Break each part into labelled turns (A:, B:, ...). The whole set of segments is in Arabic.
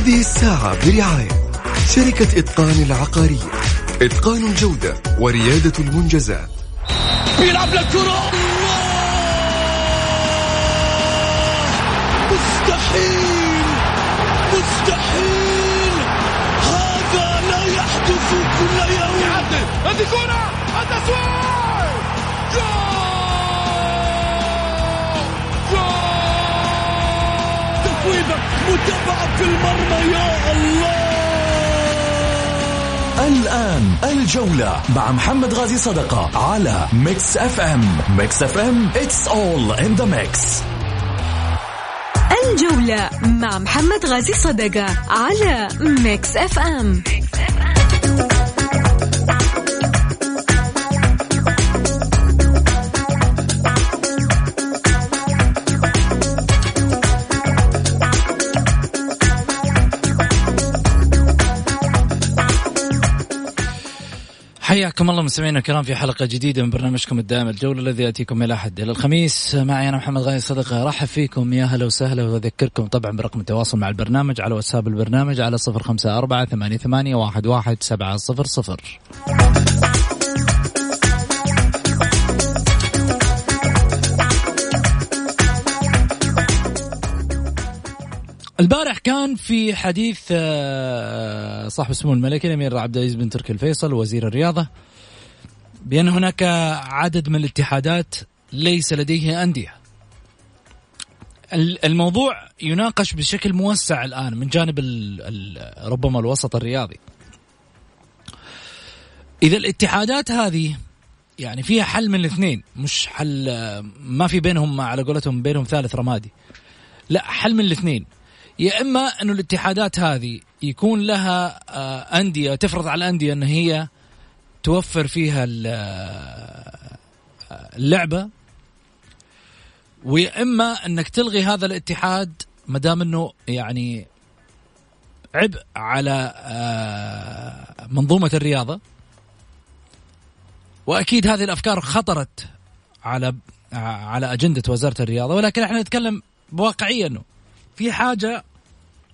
A: هذه الساعة برعاية شركة إتقان العقارية. إتقان الجودة وريادة المنجزات.
B: بيلعب للكرة مستحيل. مستحيل. هذا لا يحدث كل يوم.
C: هذه كرة.
B: متابعة في المرمى يا الله
D: الآن الجولة مع محمد غازي صدقة على Mix FM. Mix FM it's all in the mix.
E: الجولة مع محمد غازي صدقة على Mix FM, Mix
F: حياكم الله مستمعينا الكرام في حلقة جديدة من برنامجكم الدائم الجولة الذي يأتيكم إلى أحد. إلى الخميس معي أنا محمد غاي صدقه أرحب فيكم. يا هلا وسهلا. وأذكركم طبعا برقم التواصل مع البرنامج على واتساب البرنامج على صفر خمسة أربعة ثمانية ثمانية واحد واحد سبعة صفر صفر. البارح كان في حديث آه، صاحب السمو الملكي الأمير عبد العزيز بن تركي الفيصل وزير الرياضة بأن هناك عدد من الاتحادات ليس لديه أندية. الموضوع يناقش بشكل موسع الآن من جانب ال ال ربما الوسط الرياضي. إذا الاتحادات هذه يعني فيها حل من الاثنين مش حل ما في بينهم على قولتهم بينهم ثالث رمادي. لا حل من الاثنين يا إما انه الاتحادات هذه يكون لها آه، أندية تفرض على الأندية أن هي توفر فيها آه، اللعبة ويا اما إنك تلغي هذا الاتحاد ما دام إنه يعني عبء على آه، منظومة الرياضة. وأكيد هذه الأفكار خطرت على على أجندة وزارة الرياضة ولكن إحنا نتكلم بواقعيه انه في حاجة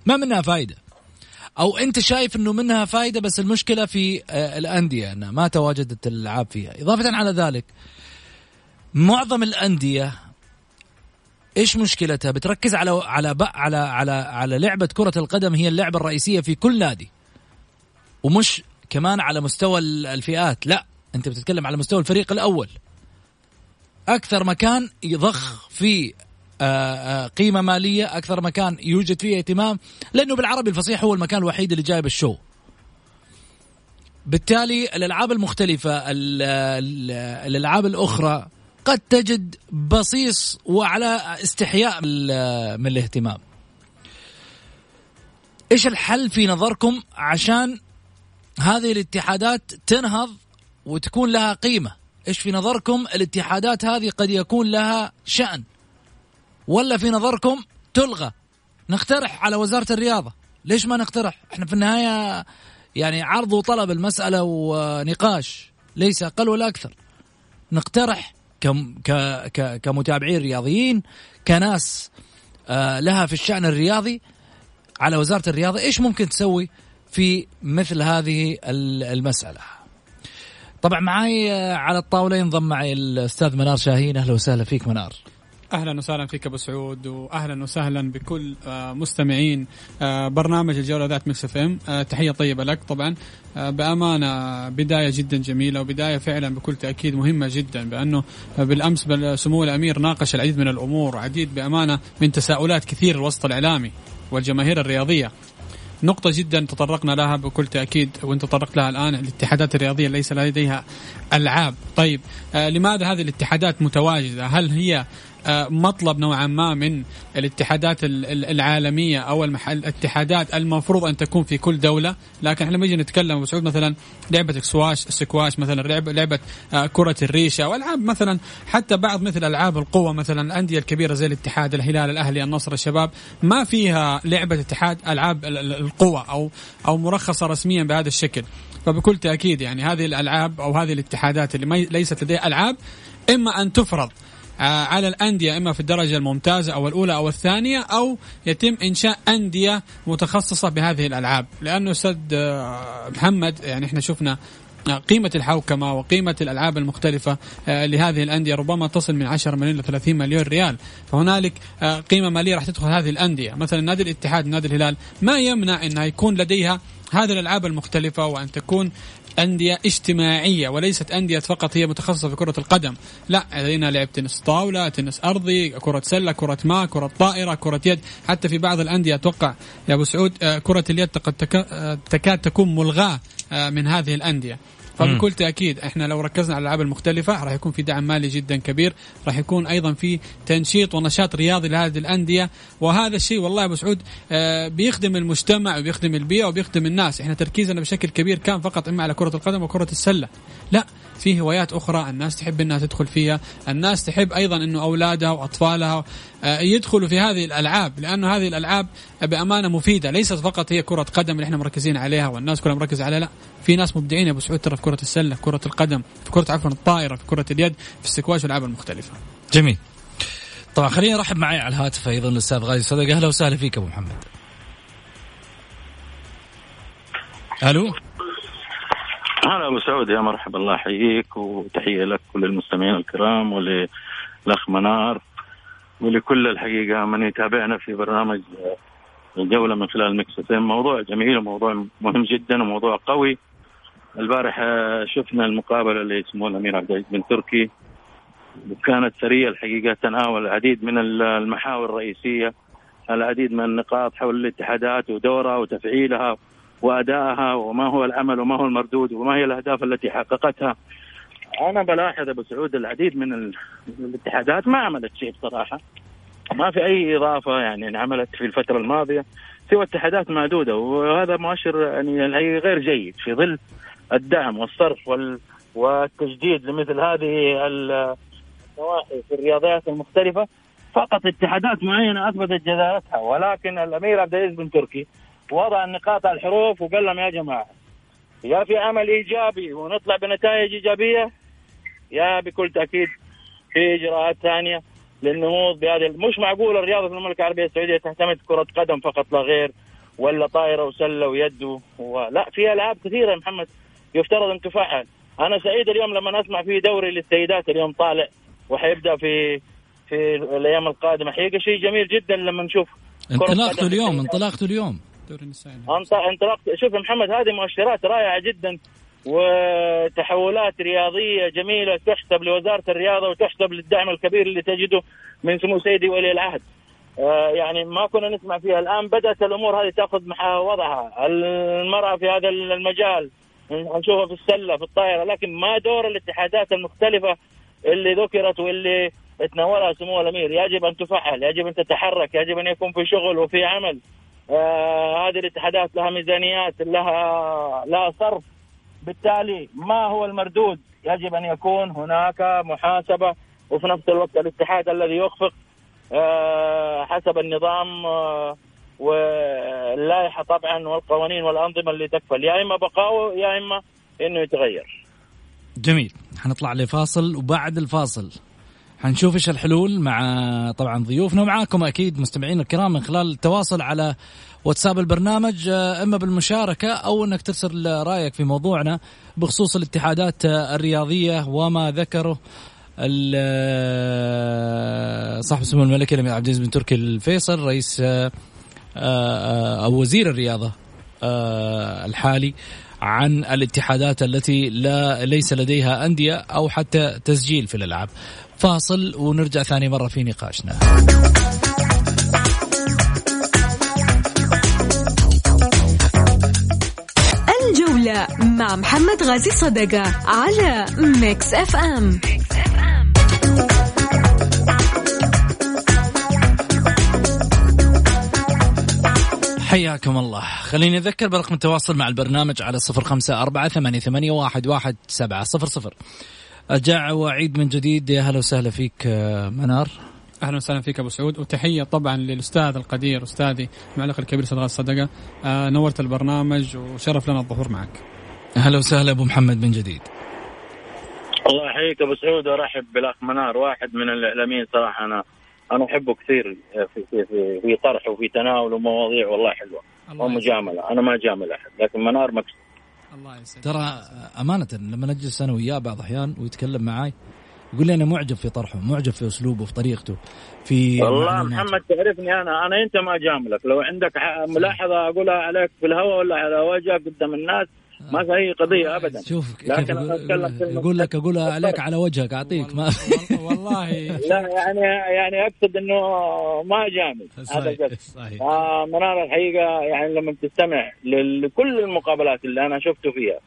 F: ما منها فايدة. أو أنت شايف إنه منها فايدة بس المشكلة في آه، الأندية انها ما تواجدت الألعاب فيها. إضافة على ذلك معظم الأندية إيش مشكلتها؟ بتركز على على على على على لعبة كرة القدم هي اللعبة الرئيسية في كل نادي. ومش كمان على مستوى الفئات لا أنت بتتكلم على مستوى الفريق الأول. أكثر مكان يضخ في آه، قيمة مالية أكثر مكان يوجد فيه اهتمام لأنه بالعربي الفصيح هو المكان الوحيد اللي جايب الشو. بالتالي الألعاب المختلفة الألعاب الأخرى قد تجد بصيص وعلى استحياء من الاهتمام. إيش الحل في نظركم عشان هذه الاتحادات تنهض وتكون لها قيمة؟ إيش في نظركم الاتحادات هذه قد يكون لها شأن؟ ولا في نظركم تلغى؟ نقترح على وزارة الرياضة. ليش ما نقترح؟ إحنا في النهاية يعني عرض وطلب المسألة ونقاش ليس أقل ولا أكثر. نقترح كم ك ك كمتابعين رياضيين كناس آه لها في الشأن الرياضي على وزارة الرياضة إيش ممكن تسوي في مثل هذه المسألة؟ طبعا معي آه، على الطاولة ينضم معي الأستاذ منار شاهين. أهلا وسهلا فيك منار.
G: أهلا وسهلا فيك أبو سعود واهلا وسهلا بكل آه، مستمعين آه، برنامج الجولة ذات Mix FM. آه، تحية طيبة لك طبعا. بأمانة بداية جدا جميلة وبداية فعلا بكل تأكيد مهمة جدا بأنه بالأمس سمو الأمير ناقش العديد من الأمور وعديد بأمانة من تساؤلات كثير الوسط الإعلامي والجماهير الرياضية. نقطة جدا تطرقنا لها بكل تأكيد وانت تطرقت لها الآن الاتحادات الرياضية ليس لديها ألعاب. طيب آه لماذا هذه الاتحادات متواجدة؟ هل هي مطلب نوعا ما من الاتحادات العالمية أو الاتحادات المفروض أن تكون في كل دولة. لكن إحنا لما نجي نتكلم سعود مثلا لعبة سكواش سكواش مثلا لعبه لعبة آه، كرة الريشة والعاب مثلا. حتى بعض مثل ألعاب القوة مثلا الأندية الكبيرة زي الاتحاد الهلال الأهلي النصر الشباب ما فيها لعبة اتحاد ألعاب القوة أو أو مرخصة رسميا بهذا الشكل. فبكل تأكيد يعني هذه الألعاب أو هذه الاتحادات اللي ليست لديها ألعاب إما أن تفرض آه، على الأندية إما في الدرجة الممتازة أو الأولى أو الثانية أو يتم إنشاء أندية متخصصة بهذه الألعاب. لأنه أستاذ آه، محمد يعني إحنا شفنا قيمة الحوكمة وقيمة الألعاب المختلفة آه، لهذه الأندية ربما تصل من 10 مليون ل 30 مليون ريال. فهنالك آه، قيمة مالية راح تدخل هذه الأندية. مثلا نادي الاتحاد نادي الهلال ما يمنع أنها يكون لديها هذه الألعاب المختلفة وأن تكون أندية اجتماعية وليست أندية فقط هي متخصصة في كرة القدم. لا لدينا لعب تنس طاولة تنس أرضي كرة سلة كرة ماء كرة طائرة كرة يد. حتى في بعض الأندية أتوقع يا أبو سعود آه، كرة اليد قد تكاد تكون ملغاة من هذه الأندية. فبكل تأكيد إحنا لو ركزنا على الألعاب المختلفة راح يكون في دعم مالي جدا كبير راح يكون أيضا في تنشيط ونشاط رياضي لهذه الأندية. وهذا الشيء والله أبو سعود آه، بيخدم المجتمع وبيخدم البيئة وبيخدم الناس. إحنا تركيزنا بشكل كبير كان فقط إما على كرة القدم وكرة السلة. لا في هوايات أخرى الناس تحب إنها تدخل فيها الناس تحب أيضا إنه أولادها وأطفالها يدخلوا في هذه الألعاب لأنه هذه الألعاب بأمانة مفيدة. ليست فقط هي كرة قدم اللي إحنا مركزين عليها والناس كلها مركزة عليها لا. في ناس مبدعين يا أبو سعود ترى في كرة السلة كرة القدم في كرة عفوا الطائرة في كرة اليد في السكواش والالعاب المختلفة.
F: جميل. طبعا خليني أرحب معي على الهاتف أيضا الأستاذ غازي صدق أهلا وسهلا فيك أبو محمد. ألو؟
H: هلا أبو سعود يا مرحبا. الله يحييك وتحية لك وللمستمعين الكرام وللأخ منار. ولكل الحقيقة من يتابعنا في برنامج الجولة من خلال مكس موضوع جميل وموضوع مهم جدا وموضوع قوي. البارح شفنا المقابلة اللي اسمه الأمير عبد العزيز بن تركي. وكانت ثريه الحقيقة تناول العديد من المحاور الرئيسية العديد من النقاط حول الاتحادات ودورها وتفعيلها وأدائها وما هو العمل وما هو المردود وما هي الأهداف التي حققتها. أنا بلاحظ أبو سعود العديد من الاتحادات ما عملت شيء بصراحة. ما في أي إضافة يعني انعملت في الفترة الماضية سوى اتحادات معدوده وهذا مؤشر يعني غير جيد في ظل الدعم والصرف وال والتجديد لمثل هذه النواحي في الرياضيات المختلفة. فقط اتحادات معينة أثبتت جدارتها ولكن الأمير عبد العزيز بن تركي وضع النقاط على الحروف وقال لهم يا جماعة يا في عمل إيجابي ونطلع بنتائج إيجابية يا بكل تأكيد في إجراءات ثانية للنهوض بهذه مش معقول الرياضة في المملكة العربية السعودية تعتمد كرة قدم فقط لا غير ولا طايره وسلة ويد لا في ألعاب كثيرة يا محمد يفترض ان تفعل أنا سعيد اليوم لما اسمع في دوري للسيدات اليوم طالع وحيبدأ في في الأيام القادمة. حقيقة شيء جميل جدا لما نشوف
F: انطلاقته اليوم انطلاقته اليوم.
G: دوري النسائي.
H: انطلاق شوف يا محمد هذه مؤشرات رائعة جدا وتحولات رياضية جميلة تحسب لوزارة الرياضة وتحسب للدعم الكبير اللي تجده من سمو سيدي ولي العهد. آه يعني ما كنا نسمع فيها. الآن بدأت الأمور هذه تأخذ وضعها. المرأة في هذا المجال نشوفها في السلة في الطائرة لكن ما دور الاتحادات المختلفة اللي ذكرت واللي تناولها سمو الأمير. يجب أن تفعل يجب أن تتحرك يجب أن يكون في شغل وفي عمل. آه هذه الاتحادات لها ميزانيات لها لها صرف. بالتالي ما هو المردود؟ يجب أن يكون هناك محاسبة وفي نفس الوقت الاتحاد الذي يخفق آه حسب النظام آه واللائحة طبعا والقوانين والأنظمة اللي تكفل. يا إما بقاؤه يا إما إنه يتغير.
F: جميل. حنطلع لفاصل وبعد الفاصل. حنشوف إيش الحلول مع طبعا ضيوفنا. ومعاكم أكيد مستمعين الكرام من خلال التواصل على واتساب البرنامج. آه، أما بالمشاركة أو إنك ترسل رأيك في موضوعنا بخصوص الاتحادات الرياضية وما ذكره آه، صاحب السمو الملكي الأمير عبد العزيز بن تركي الفيصل رئيس آه، أو وزير الرياضة الحالي. عن الاتحادات التي لا ليس لديها أندية أو حتى تسجيل في الألعاب. فاصل ونرجع ثاني مرة في نقاشنا.
E: الجولة مع محمد غازي صدقة على Mix FM
F: حياكم الله. خليني أذكر برقم التواصل مع البرنامج على صفر خمسة أربعة ثمانية, ثمانية واحد, واحد سبعة صفر صفر. أرجع وأعيد من جديد. يا هلا وسهلا فيك منار.
G: أهلا وسهلا فيك أبو سعود. وتحية طبعا للأستاذ القدير أستاذي المعلق الكبير أستاذ الصدقة. آه نورت البرنامج وشرف لنا الظهور معك.
F: أهلا وسهلا أبو محمد من جديد.
H: الله يحييك أبو سعود. وارحب بالأخ منار واحد من الإعلاميين صراحة أنا. أنا أحبه كثير في في في, في طرحه وفي تناول ومواضيع والله حلوة. ومجامله أنا ما جامل أحد لكن منار مكسب.
F: الله يسعدك. ترى أمانة لما نجلس أنا وياه بعض الاحيان ويتكلم معاي يقول لي أنا معجب في طرحه معجب في أسلوبه في طريقته في
H: والله محمد تعرفني أنا أنا أنت ما جاملك لو عندك ملاحظة أقولها عليك في الهواء ولا على وجهك قدام الناس ما في أي قضية ابدا.
F: شوف لكن أنا أتكلم يقول لك اقولها عليك على وجهك أعطيك. ما
G: والله
H: لا يعني يعني أقصد إنه ما جامد. هذا صحيح. آه منار الحقيقة يعني لما تستمع لكل المقابلات اللي أنا شفته فيها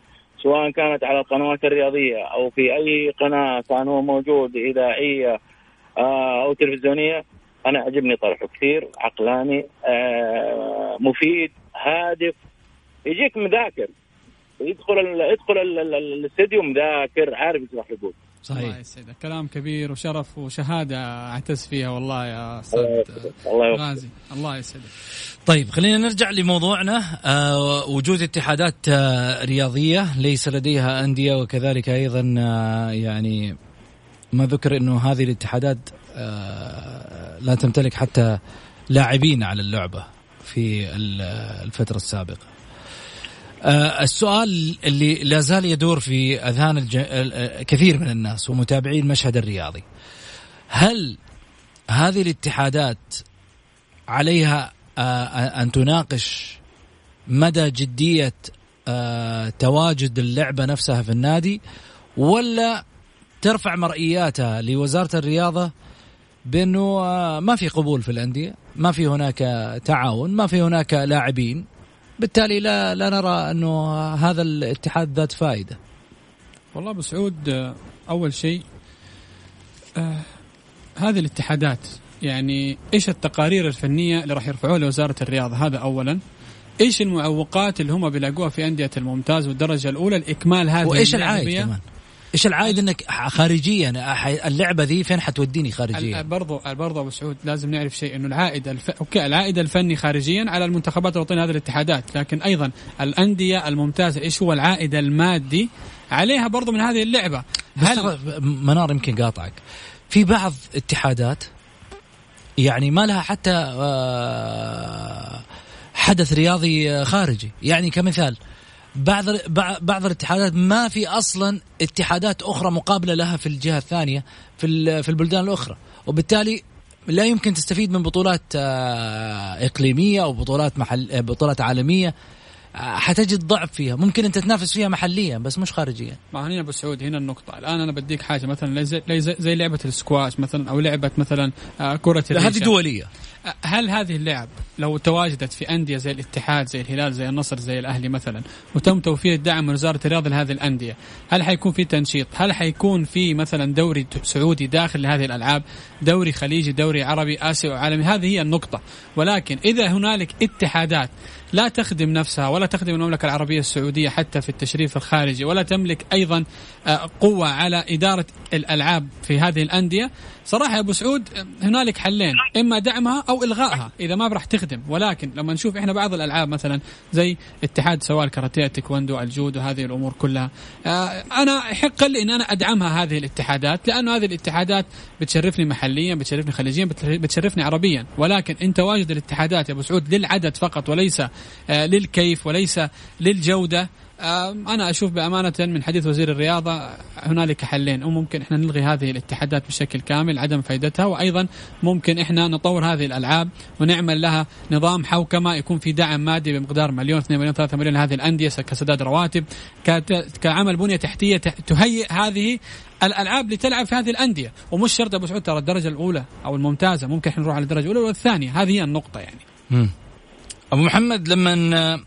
H: سواء كانت على القنوات الرياضية أو في أي قناة كان هو موجود إذاعية آه أو تلفزيونية أنا عجبني طرحه كثير عقلاني آه مفيد هادف يجيك مذاكر. يدخل يدخل الاستديو مذاكر عارف إيش راح يقول
G: صحيح. الله يسعدك. كلام كبير وشرف وشهادة أعتز فيها والله يا أستاذ
H: الله
G: غازي. الله يسعدك.
F: طيب خلينا نرجع لموضوعنا. آه وجود اتحادات آه رياضية ليس لديها أندية وكذلك أيضا آه يعني ما ذكر إنه هذه الاتحادات آه لا تمتلك حتى لاعبين على اللعبة في الفترة السابقة. السؤال اللي لا زال يدور في أذهان الج... كثير من الناس ومتابعين المشهد الرياضي. هل هذه الاتحادات عليها آه أن تناقش مدى جدية آه تواجد اللعبة نفسها في النادي ولا ترفع مرئياتها لوزارة الرياضة بأنه آه، ما في قبول في الأندية، ما في هناك تعاون، ما في هناك لاعبين، بالتالي لا لا نرى أنه هذا الاتحاد ذات فائدة.
G: والله أبو سعود آه، أول شيء آه هذه الاتحادات يعني إيش التقارير الفنية اللي راح يرفعوها لوزارة الرياضة؟ هذا اولا. إيش المعوقات اللي هم بيلاقوها في أندية الممتاز والدرجة الأولى لإكمال هذه
F: وإيش العائد كمان؟ إيش العائد إنك خارجيا؟ اللعبة ذي فين حتوديني خارجيا؟
G: برضو برضو أبو سعود لازم نعرف شيء إنه العائد الف... أوكي العائد الفني خارجيا على المنتخبات الوطنيه هذه الاتحادات، لكن أيضا الأندية الممتازة إيش هو العائد المادي؟ عليها برضو من هذه اللعبة؟
F: هل منار يمكن قاطعك. في بعض اتحادات يعني ما لها حتى آه، حدث رياضي خارجي. يعني كمثال بعض بعض الاتحادات ما في أصلا اتحادات أخرى مقابلة لها في الجهة الثانية في في البلدان الأخرى. وبالتالي لا يمكن تستفيد من بطولات آه، إقليمية أو بطولات محل بطولات عالمية. حتجد ضعف فيها. ممكن أنت تنافس فيها محليا بس مش خارجيا.
G: ما هنا ابو سعود هنا النقطة. الآن أنا بديك حاجة مثلا زي, زي لعبة السكواش مثلا أو لعبة مثلا آه، كرة
F: هذه دولية.
G: هل هذه اللعب لو تواجدت في أندية زي الاتحاد زي الهلال زي النصر زي الأهلي مثلا وتم توفير الدعم من وزارة الرياضة لهذه الأندية هل حيكون في تنشيط؟ هل حيكون في مثلا دوري سعودي داخل لهذه الألعاب؟ دوري خليجي دوري عربي آسيوي وعالمي هذه هي النقطة. ولكن إذا هنالك اتحادات لا تخدم نفسها ولا تخدم المملكة العربية السعودية حتى في التشريف الخارجي ولا تملك أيضا آه، قوة على إدارة الألعاب في هذه الأندية. صراحة يا أبو سعود هنالك حلين إما دعمها أو إلغائها إذا ما راح تخدم. ولكن لما نشوف إحنا بعض الألعاب مثلا زي اتحاد سواء الكاراتيه التايكوندو الجودو هذه الأمور كلها آه، أنا يحق لي أن أنا أدعمها هذه الاتحادات لأنه هذه الاتحادات بتشرفني محليا بتشرفني خليجيا بتشرفني عربيا. ولكن إن تواجد الاتحادات يا أبو سعود للعدد فقط وليس آه، للكيف وليس للجودة. أنا أشوف بأمانة من حديث وزير الرياضة هنالك حلين أو ممكن إحنا نلغي هذه الاتحادات بشكل كامل عدم فائدتها وأيضا ممكن إحنا نطور هذه الألعاب ونعمل لها نظام حوكمة يكون في دعم مادي بمقدار مليون 2 مليون 3 مليون لهذه الأندية كسداد رواتب. كعمل بنية تحتية تهيئ هذه الألعاب لتلعب في هذه الأندية. ومش شرط أبو سعود ترى الدرجة الأولى أو الممتازة ممكن إحنا نروح على الدرجة الأولى والثانية هذه هي النقطة يعني.
F: أبو محمد لما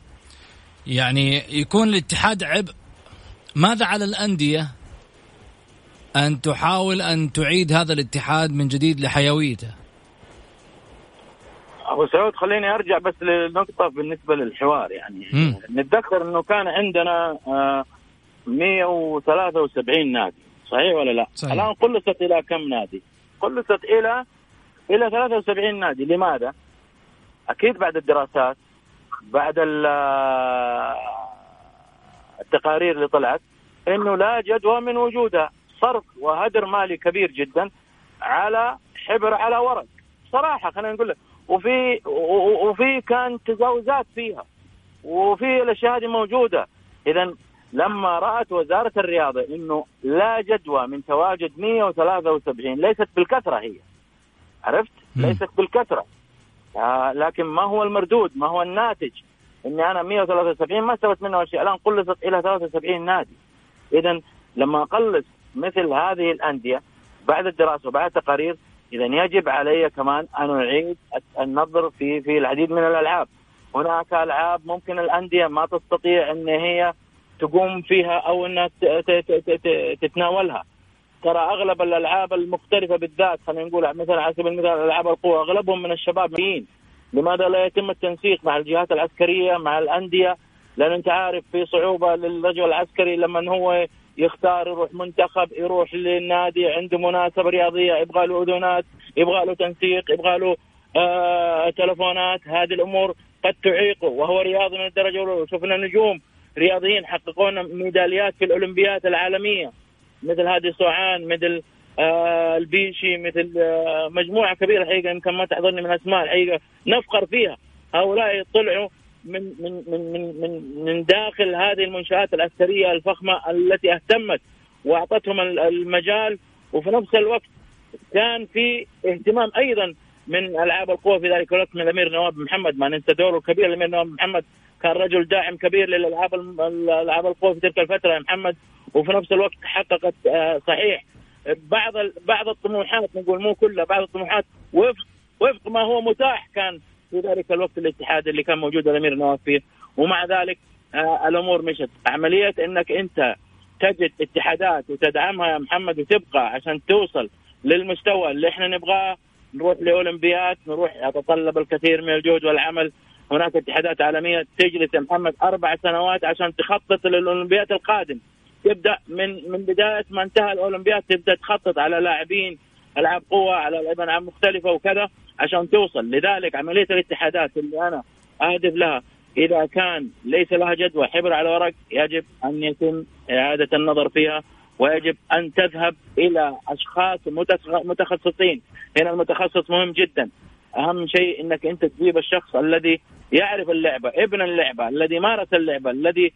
F: يعني يكون الاتحاد عبء ماذا على الأندية أن تحاول أن تعيد هذا الاتحاد من جديد لحيويته
H: أبو سعود خليني أرجع بس لنقطة بالنسبة للحوار يعني. نتذكر أنه كان عندنا 173 آه، نادي صحيح ولا لا؟ صحيح. الآن قلصت إلى كم نادي؟ قلصت إلى إلى 73 نادي لماذا؟ أكيد بعد الدراسات بعد التقارير اللي طلعت إنه لا جدوى من وجودها. صرف وهدر مالي كبير جدا على حبر على ورق. صراحة خلينا نقول لك. وفي وفي كان تجاوزات فيها. وفي الأشياء هذه موجودة. اذا لما رأت وزارة الرياضة إنه لا جدوى من تواجد 173 ليست بالكثرة هي. عرفت؟ ليست بالكثرة. آه لكن ما هو المردود؟ ما هو الناتج؟ إني أنا 173 ما استوت منه شيء الآن قلصت إلى 73 نادي اذا لما أقلص مثل هذه الأندية بعد الدراسة وبعد التقارير إذا يجب علي كمان أن أعيد النظر في في العديد من الألعاب هناك ألعاب ممكن الأندية ما تستطيع إن هي تقوم فيها أو إنها تتناولها ترى أغلب الألعاب المختلفة بالذات خلينا نقول مثلا على سبيل المثال ألعاب القوى أغلبهم من الشباب مين؟ لماذا لا يتم التنسيق مع الجهات العسكرية مع الأندية؟ لأن أنت عارف في صعوبة للرجل العسكري لما هو يختار يروح منتخب يروح للنادي عنده مناسبة رياضية يبغى له اذونات يبغى له تنسيق يبغى له آه تلفونات هذه الأمور قد تعيقه وهو رياضي من الدرجة الأولى. شفنا نجوم رياضيين حققوا ميداليات في الأولمبيات العالمية. مثل هادي سوعان مثل آه البيشي مثل آه مجموعة كبيرة حقيقة يمكن ما تحضرني من أسماء الحقيقة. نفخر فيها. هؤلاء طلعوا من من من من من, من داخل هذه المنشآت العسكريه الفخمة التي اهتمت وأعطتهم المجال. وفي نفس الوقت كان في اهتمام أيضا من ألعاب القوى في ذلك الوقت من الأمير نواب محمد. ما ننسى دوره الكبير الأمير نواب محمد كان رجل داعم كبير للألعاب الألعاب القوى في تلك الفترة. محمد وفي نفس الوقت حققت آه، صحيح بعض بعض الطموحات نقول مو كلها بعض الطموحات وفق وفق ما هو متاح كان في ذلك الوقت الاتحاد اللي كان موجود الأمير نواف فيه. ومع ذلك آه الأمور مشت. عملية إنك أنت تجد اتحادات وتدعمها يا محمد وتبقى عشان توصل للمستوى اللي إحنا نبغاه نروح لأولمبيات نروح يتطلب الكثير من الجهد والعمل. هناك اتحادات عالمية تجلس يا محمد أربع سنوات عشان تخطط للأولمبيات القادم تبدا من من بداية ما انتهى الأولمبياد تبدأ تخطط على لاعبين ألعاب قوة على ألعاب مختلفة وكذا عشان توصل. لذلك عملية الاتحادات اللي أنا أهدف لها إذا كان ليس لها جدوى حبر على ورق يجب أن يتم إعادة النظر فيها ويجب أن تذهب إلى أشخاص متخصصين. هنا المتخصص مهم جدا. أهم شيء إنك أنت تجيب الشخص الذي يعرف اللعبة ابن اللعبة الذي مارس اللعبة الذي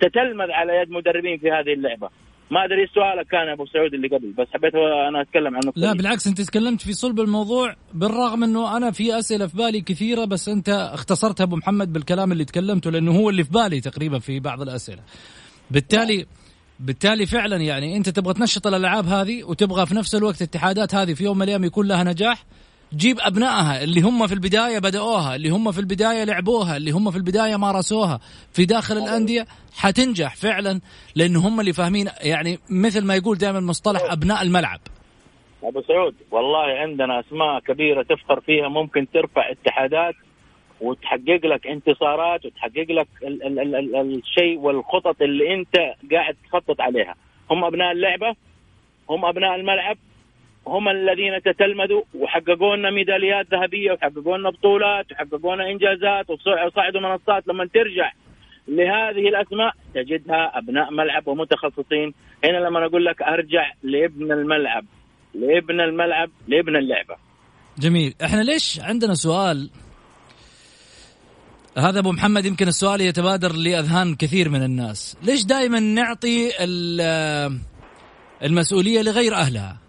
H: تتلمذ على يد مدربين في هذه اللعبة. ما أدري سؤالك كان أبو سعود اللي قبل بس حبيت أنا أتكلم عن
F: لا بالعكس أنت تكلمت في صلب الموضوع بالرغم إنه أنا في أسئلة في بالي كثيرة بس أنت اختصرتها أبو محمد بالكلام اللي تكلمته لأنه هو اللي في بالي تقريبا في بعض الأسئلة. بالتالي بالتالي فعلا يعني أنت تبغى تنشط الألعاب هذه وتبغى في نفس الوقت الاتحادات هذه في يوم من الأيام يكون لها نجاح جيب أبنائها اللي هم في البداية بدأوها اللي هم في البداية لعبوها اللي هم في البداية مارسوها. في داخل الأندية حتنجح فعلا لأنه هم اللي فاهمين يعني مثل ما يقول دائما مصطلح أبناء الملعب.
H: أبو سعود والله عندنا أسماء كبيرة تفخر فيها ممكن ترفع اتحادات وتحقق لك انتصارات وتحقق لك ال ال ال ال الشيء والخطط اللي أنت قاعد تخطط عليها. هم أبناء اللعبة هم أبناء الملعب هم الذين تتلمذوا وحققوا لنا ميداليات ذهبية وحققوا لنا بطولات وحققوا لنا إنجازات وصعدوا منصات. لما ترجع لهذه الأسماء تجدها أبناء ملعب ومتخصصين. هنا لما أقول لك أرجع لابن الملعب لابن الملعب لابن اللعبة.
F: جميل. إحنا ليش عندنا سؤال؟ هذا أبو محمد يمكن السؤال يتبادر لأذهان كثير من الناس. ليش دائما نعطي المسؤولية لغير أهلها؟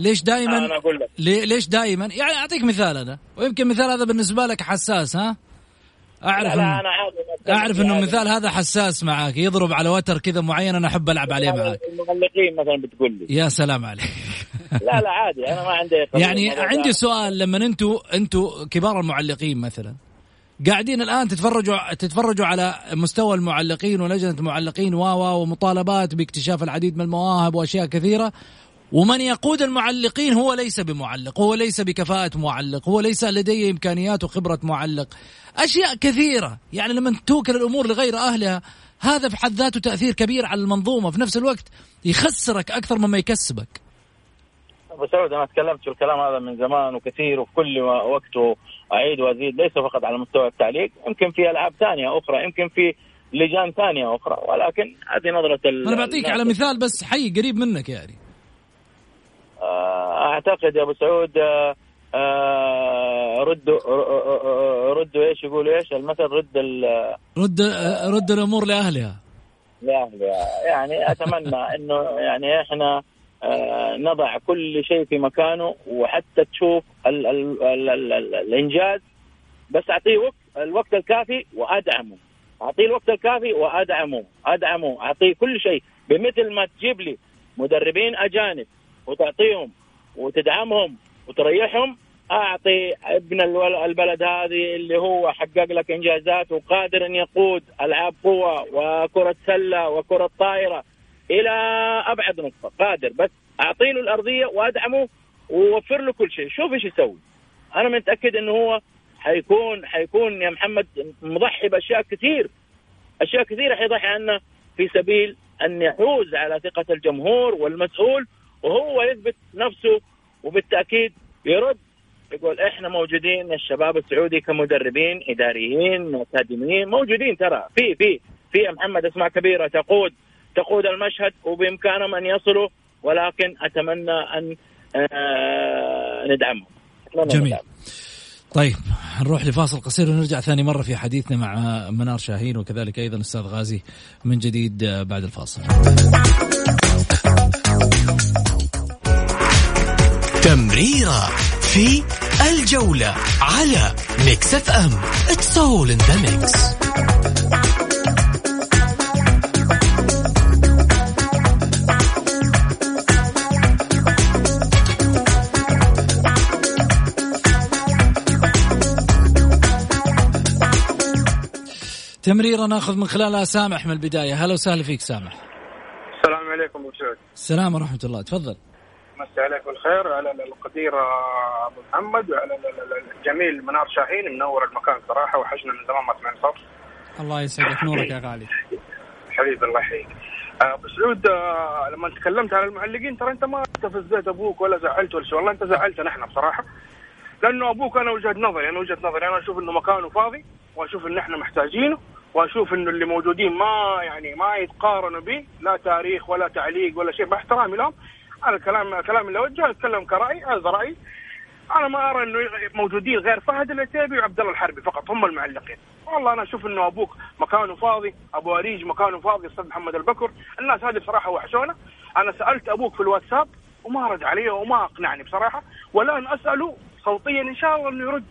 F: ليش دائما
H: أنا أقول لك.
F: ليش دائما؟ يعني أعطيك مثال أنا. ويمكن مثال هذا بالنسبة لك حساس ها؟ أعرف
H: لا, لا أنا عادي
F: أعرف إنه المثال هذا. حساس معك يضرب على وتر كذا معين أنا أحب ألعب عليه معك
H: المعلقين مثلا بتقول لي.
F: يا سلام عليك.
H: لا لا عادي أنا ما عندي
F: يعني عندي سؤال لما أنتم أنتم كبار المعلقين مثلا قاعدين الآن تتفرجوا تتفرجوا على مستوى المعلقين ولجنة المعلقين و ومطالبات باكتشاف العديد من المواهب وأشياء كثيرة ومن يقود المعلقين هو ليس بمعلق هو ليس بكفاءة معلق هو ليس لديه إمكانيات وخبرة معلق. أشياء كثيرة يعني لما توكل الأمور لغير أهلها هذا في حد ذاته تأثير كبير على المنظومة. في نفس الوقت يخسرك أكثر مما يكسبك.
H: أبو سعود أنا تكلمت في الكلام هذا من زمان وكثير وفي كل وقت اعيد وأزيد ليس فقط على مستوى التعليق يمكن في ألعاب ثانية أخرى يمكن في لجان ثانية أخرى ولكن هذه نظرة
F: أنا بعطيك على مثال بس حي قريب منك يعني.
H: أعتقد يا أبو سعود آه، آه، ردوا ردوا إيش؟ يقولوا إيش؟ المثل رد
F: رد رد الأمور لأهلها.
H: لأهلها. يعني أتمنى إنه يعني إحنا نضع كل شيء في مكانه وحتى تشوف ال ال ال ال ال الإنجاز. بس أعطيه وقت الوقت الكافي وأدعمه. أعطيه الوقت الكافي وأدعمه. أدعمه. أعطيه كل شيء. بمثل ما تجيب لي مدربين أجانب وتعطيهم وتدعمهم وتريحهم. أعطي ابن البلد هذه اللي هو حقق لك إنجازات وقادر إن يقود ألعاب قوة وكرة سلة وكرة طائرة إلى أبعد نقطة. قادر. بس اعطي له الأرضية وأدعمه ووفر له كل شيء. شوف إيش يسوي. أنا متأكد إنه هو حيكون حيكون يا محمد مضحي بأشياء كثير. أشياء كثيرة حيضحي عنها في سبيل أن يحوز على ثقة الجمهور والمسؤول وهو يثبت نفسه وبالتأكيد يرد يقول إحنا موجودين الشباب السعودي كمدربين إداريين اكاديميين موجودين ترى. في في في يا محمد أسماء كبيرة تقود تقود المشهد وبإمكانهم أن يصلوا ولكن أتمنى أن آه ندعمهم.
F: جميل. طيب نروح لفاصل قصير ونرجع ثاني مرة في حديثنا مع منار شاهين وكذلك أيضا أستاذ غازي من جديد بعد الفاصل.
D: تمريرة في الجولة على Mix FM it's all in the mix
F: تمريرة ناخذ من خلالها سامح من البداية. هلا وسهلا فيك سامح.
I: السلام عليكم ابو سعود
F: السلام ورحمة الله. تفضل.
I: مسي عليك بالخير. على القدير أبو محمد وعلى الجميل منار شاهين منور المكان صراحة وحشنا من زمان ما سمعنا صوت.
G: الله يسعدك نورك يا غالي.
I: حبيبي الله يحييك. آه، أبو سعود آه، لما تكلمت على المعلقين ترى أنت ما استفزيت أبوك ولا زعلت ولا شيء والله أنت زعلتنا إحنا بصراحة. لأنه أبوك أنا وجهة نظري أنا وجهة نظري. أنا أشوف إنه مكانه فاضي وأشوف إن إحنا محتاجينه وأشوف إنه اللي موجودين ما يعني ما يتقارنوا به لا تاريخ ولا تعليق ولا شيء. باحترامي لهم أنا الكلام الكلام اللي اوجهه أتكلم كرأي هذا رايي أنا ما أرى إنه موجودين غير فهد العتيبي وعبد الله الحربي فقط هم المعلقين. والله أنا أشوف إنه أبوك مكانه فاضي أبو أريج مكانه فاضي أستاذ محمد البكر. الناس هذه بصراحة وحشونا. أنا سألت أبوك في الواتساب وما رد علي وما أقنعني بصراحة. والان أسأله صوتيا إن شاء الله إنه يرد.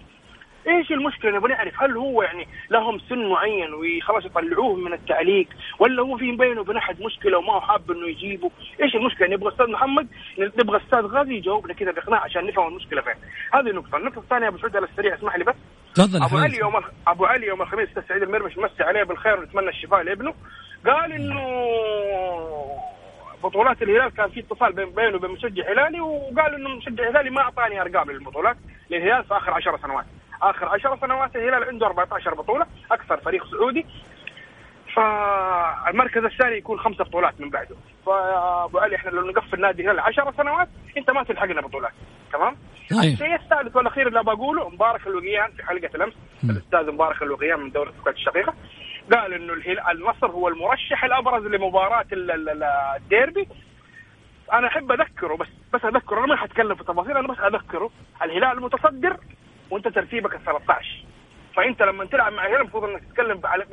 I: إيش المشكلة؟ نبغى نعرف هل هو يعني لهم سن معين وخلاص يطلعوه من التعليق ولا هو في بينه وبين أحد مشكلة وما هو حاب إنه يجيبه؟ إيش المشكلة؟ نبغى أستاذ محمد نبغى أستاذ غازي يجاوبنا كذا بإقناع عشان نفهم المشكلة فين. هذه نقطة. النقطة الثانية أبو سعود على السريع اسمح لي بس.
F: تفضل
I: أبو علي يوم أبو علي يوم الخميس أستاذ سعيد المرمش مسي عليه بالخير ونتمنى الشفاء لابنه. قال إنه بطولات الهلال كان في اتصال بينه وبين مشجع هلالي وقال إنه مشجع هلالي ما أعطاني أرقام للبطولات للهلال في آخر 10 سنوات. آخر 10 سنوات الهلال عنده 14 بطولة أكثر فريق سعودي. فالمركز الثاني يكون خمسة بطولات من بعده. فأبو علي إحنا لو نقفل نادي الهلال 10 سنوات أنت ما تلحقنا بطولات. تمام؟
F: طيب.
I: الشيء الثالث والأخير اللي بقوله مبارك الوقيان في حلقة الأمس. الأستاذ مبارك الوقيان من دوله الكويت الشقيقة. قال إنه النصر هو المرشح الأبرز لمباراة الديربي. أنا أحب أذكره بس بس أذكره أنا ما حتكلم في تفاصيل أنا بس أذكره. الهلال متصدر وانت ترتيبك ال 13 فانت لما تلعب مع الهلال المفروض انك تتكلم على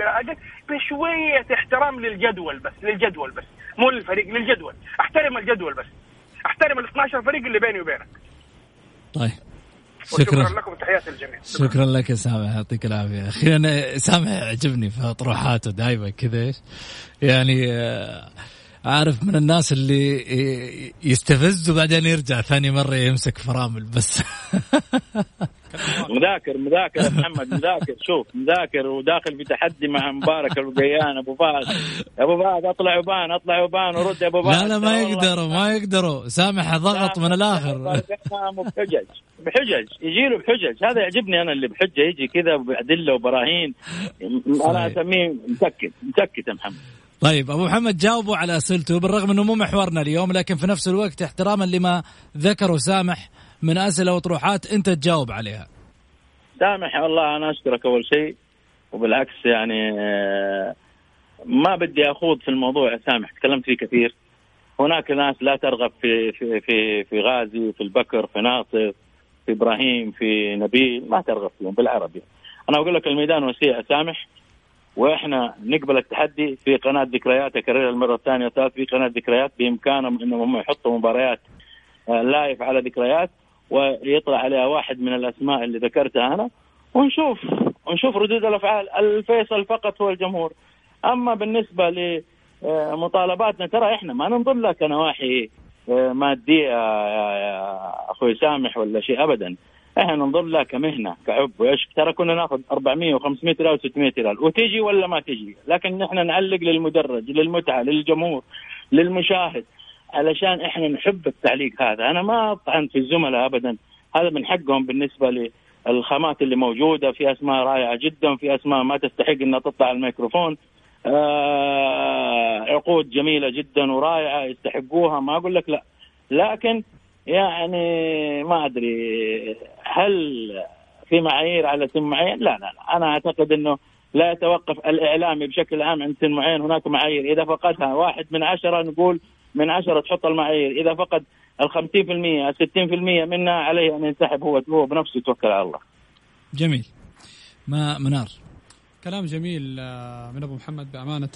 I: بشوية احترام للجدول بس للجدول بس. مو للفريق للجدول. احترم الجدول بس. احترم ال 12 فريق اللي بيني وبينك.
F: طيب.
I: شكرا. لكم تحياتي الجميع
F: شكرا, شكرا لك يا سامح يعطيك العافية. أخيرا سامح يعجبني في اطروحاته دائما كذا إيش؟ يعني آه عارف من الناس اللي يستفز وبعدين يرجع ثاني مرة يمسك فرامل بس.
H: مذاكر مذاكر يا محمد مذاكر. شوف مذاكر وداخل في تحدي مع مبارك القيان أبو فهد. أبو فهد أطلع وبان أطلع وبان ورد أبو
F: فهد. لا لا ما يقدروا ما يقدروا. سامح ضغط من الآخر.
H: بحجج بحجج. يجي له بحجج. هذا يعجبني أنا اللي بحجة يجي كذا بادله وبراهين. أنا أسميه مسكت مسكت يا محمد.
F: طيب أبو محمد جاوبوا على أسئلته بالرغم انه مو محورنا اليوم لكن في نفس الوقت احتراما لما ذكره سامح. من أسئلة وطروحات أنت تجاوب عليها.
H: سامح والله أنا أشكرك أول شيء. وبالعكس يعني آه، ما بدي أخوض في الموضوع سامح تكلمت فيه كثير. هناك ناس لا ترغب في في في في غازي في البكر في ناصر في إبراهيم في نبيل ما ترغب فيهم بالعربي. أنا أقول لك الميدان وسيع سامح وإحنا نقبل التحدي في قناة ذكريات اكررها المرة الثانية في قناة ذكريات بإمكانهم إنهم هم يحطوا مباريات آه، لايف على ذكريات. ويطلع عليها واحد من الأسماء اللي ذكرتها أنا ونشوف ونشوف ردود الأفعال. الفيصل فقط هو الجمهور. أما بالنسبة لمطالباتنا ترى إحنا ما ننظر لها كنواحي آه، مادية يا أخوي سامح ولا شيء ابدا. إحنا ننظر لها كمهنة كعب وعشق. ترى كنا نأخذ 400 و500 ريال و600 ريال وتجي ولا ما تجي. لكن نحن نعلق للمدرج للمتعة للجمهور للمشاهد. علشان إحنا نحب التعليق هذا. أنا ما أطعن في الزملاء ابدا. هذا من حقهم بالنسبة للخامات اللي موجودة. في أسماء رائعة جدا. في أسماء ما تستحق إنها تطلع على الميكروفون. آه عقود جميلة جدا ورائعة. يستحقوها. ما أقول لك لا. لكن يعني ما أدري. هل في معايير على سن معين؟ لا لا لا. أنا أعتقد إنه لا يتوقف الإعلامي بشكل عام عند سن معين. هناك معايير. إذا فقدها واحد من عشرة نقول من عشرة تحط المعايير إذا فقد ال 50% ال 60% منها عليه أن ينسحب هو هو بنفسه يتوكل على الله.
F: جميل. ما منار
G: كلام جميل آه، من أبو محمد بأمانة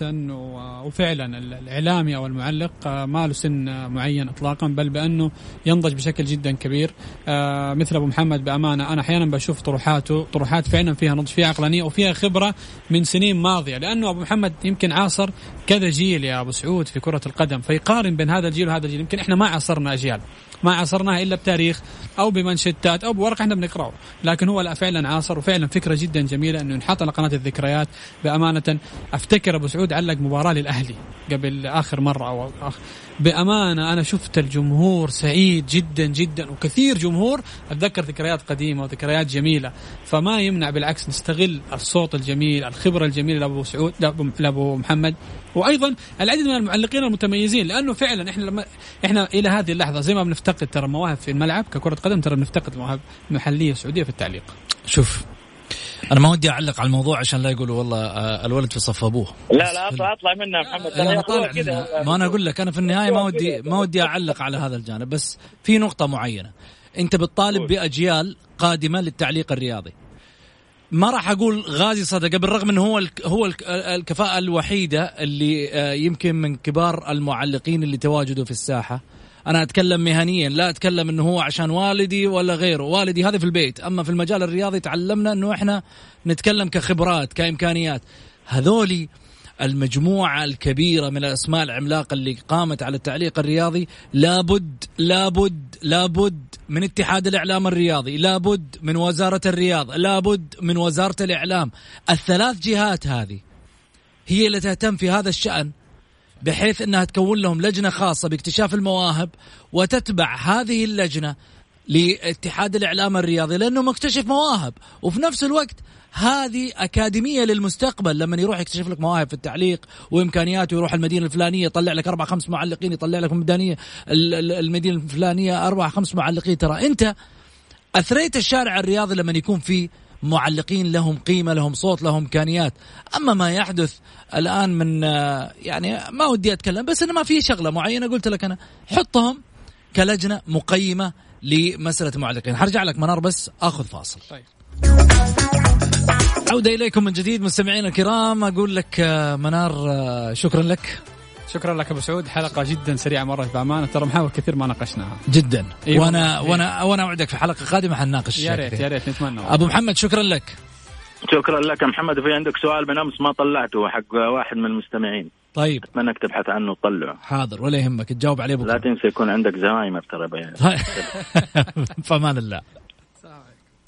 G: وفعلا الإعلامي أو المعلق آه، ما له سن معين اطلاقا بل بأنه ينضج بشكل جدا كبير. آه، مثل أبو محمد بأمانة أنا أحيانا بشوف طروحاته طروحات فعلا فيها نضج فيها عقلانية وفيها خبرة من سنين ماضية لأنه أبو محمد يمكن عاصر كذا جيل يا أبو سعود في كرة القدم فيقارن بين هذا الجيل وهذا الجيل. يمكن إحنا ما عاصرنا أجيال ما عاصرناها إلا بتاريخ أو بمنشتات أو بورقة إحنا بنقرأه لكن هو لا فعلا عاصر وفعلا فكرة جدا جميلة إنه ينحط على قناة الذكريات بأمانة أفتكر أبو سعود علق مباراة للأهلي قبل آخر مرة أو آخر. بأمانة أنا شفت الجمهور سعيد جدا جدا وكثير جمهور. أتذكر ذكريات قديمة وذكريات جميلة. فما يمنع بالعكس نستغل الصوت الجميل الخبرة الجميلة لأبو سعود لأبو محمد. وأيضا العديد من المعلقين المتميزين لأنه فعلا إحنا لما إحنا إلى هذه اللحظة زي ما بنفتقد ترى مواهب في الملعب ككرة قدم ترى بنفتقد مواهب محلية سعودية في التعليق.
F: شوف أنا ما ودي أعلق على الموضوع عشان لا يقولوا والله آه، الولد في صف أبوه.
H: لا لا أطلع أطلع منها محمد.
F: أنا طالع منها. ما أنا أقول لك أنا في النهاية ما ودي ما ودي أعلق على هذا الجانب. بس في نقطة معينة. أنت بتطالب بأجيال قادمة للتعليق الرياضي. ما راح أقول غازي صدقه بالرغم إنه هو هو الكفاءة الوحيدة اللي آه، يمكن من كبار المعلقين اللي تواجدوا في الساحة. أنا أتكلم مهنيا لا أتكلم إنه هو عشان والدي ولا غيره. والدي هذا في البيت. أما في المجال الرياضي تعلمنا إنه إحنا نتكلم كخبرات كإمكانيات. هذولي المجموعة الكبيرة من الأسماء العملاقة اللي قامت على التعليق الرياضي لابد لابد لابد من اتحاد الإعلام الرياضي لابد من وزارة الرياض لابد من وزارة الإعلام. الثلاث جهات هذه هي اللي تهتم في هذا الشأن. بحيث إنها تكون لهم لجنة خاصة باكتشاف المواهب وتتبع هذه اللجنة لاتحاد الإعلام الرياضي لأنه مكتشف مواهب. وفي نفس الوقت هذه أكاديمية للمستقبل. لما يروح يكتشف لك مواهب في التعليق وإمكانياته يروح المدينة الفلانية يطلع لك أربع خمس معلقين يطلع لك الميدانيه المدينة الفلانية أربع خمس معلقين. ترى أنت أثريت الشارع الرياضي لما يكون في معلقين لهم قيمة لهم صوت لهم إمكانيات. أما ما يحدث الآن من يعني ما ودي أتكلم بس إنه ما في شغلة معينة قلت لك أنا. حطهم كلجنة مقيمة لمسألة المعلقين حرجع لك منار بس آخذ فاصل. طيب. عودة إليكم من جديد مستمعينا الكرام. أقول لك منار شكرا لك.
G: شكرا لك أبو سعود. حلقة جدا سريعة مرة بأمانة. ترى محاور كثير ما ناقشناها.
F: جدا. إيه وأنا إيه. وأنا وأنا أوعدك في حلقة قادمة حنناقش.
G: يا ريت يا ريت نتمنى
F: أبو محمد شكرا لك.
H: شكرا لك محمد. في عندك سؤال من أمس ما طلعته حق واحد من المستمعين.
F: طيب.
H: أتمنى أنك تبحث عنه وتطلعه.
F: حاضر ولا يهمك. تجاوب عليه بكرة.
H: لا تنسى يكون عندك زهايمر ترى
F: فمان الله.